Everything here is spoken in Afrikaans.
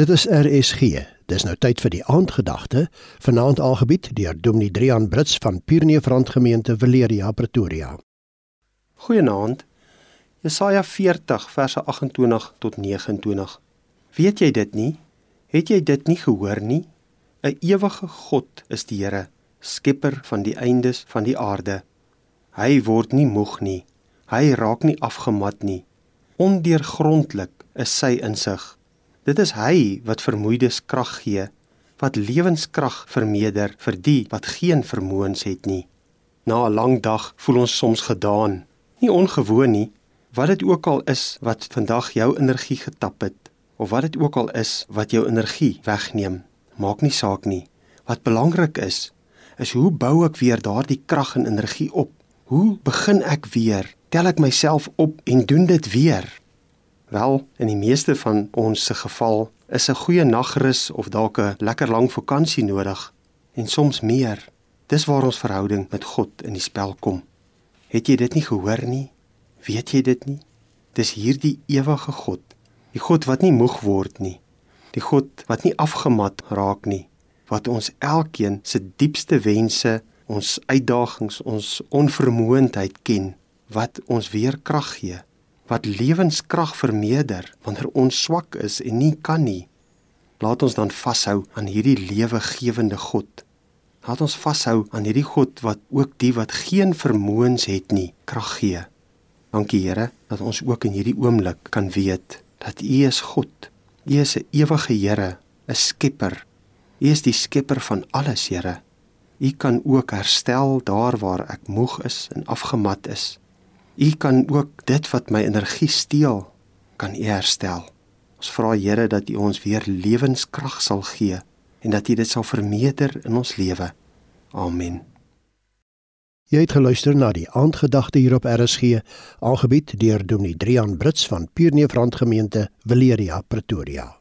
Dit is RSG. Dis nou tyd vir die aandgedagte, vanaand aangebied deur Dominee Drian Brits van Pierneefrand Gemeente Valeria Pretoria. Goeienaand. Jesaja 40 verse 28 tot 29. Weet jy dit nie? Het jy dit nie gehoor nie? 'n Ewige God is die Here, skepper van die eindes van die aarde. Hy word nie moeg nie. Hy raak nie afgemat nie. Ondeurgrondelik is sy insig. Dit is hy wat vermoeides krag gee, wat lewenskrag vermeerder vir die wat geen vermoëns het nie. Na 'n lang dag voel ons soms gedaan, nie ongewoon nie, wat dit ook al is wat vandag jou energie getap het of wat dit ook al is wat jou energie wegneem, maak nie saak nie. Wat belangrik is, is hoe bou ek weer daardie krag en energie op? Hoe begin ek weer? Tel ek myself op en doen dit weer? Wel, in die meeste van ons se geval is 'n goeie nagrus of dalk 'n lekker lang vakansie nodig en soms meer. Dis waar ons verhouding met God in die spel kom. Het jy dit nie gehoor nie? Weet jy dit nie? Dis hierdie ewige God, die God wat nie moeg word nie, die God wat nie afgemat raak nie, wat ons elkeen se diepste wense, ons uitdagings, ons onvermoëndheid ken, wat ons weer krag gee wat lewenskrag vermeerder wanneer ons swak is en nie kan nie. Laat ons dan vashou aan hierdie lewegewende God. Laat ons vashou aan hierdie God wat ook die wat geen vermoëns het nie, krag gee. Dankie Here dat ons ook in hierdie oomblik kan weet dat U is God. U is 'n ewige Here, 'n skepper. U is die skepper van alles, Here. U kan ook herstel daar waar ek moeg is en afgemat is. U kan ook dit wat my energie steel, kan U herstel. Ons vra Here dat U ons weer lewenskrag sal gee en dat U dit sal vermeerder in ons lewe. Amen. Jy het geluister na die aandgedagte hier op RSG, aangebied deur Dominee Drian Brits van Pierneefrand Gemeente, Valeria, Pretoria.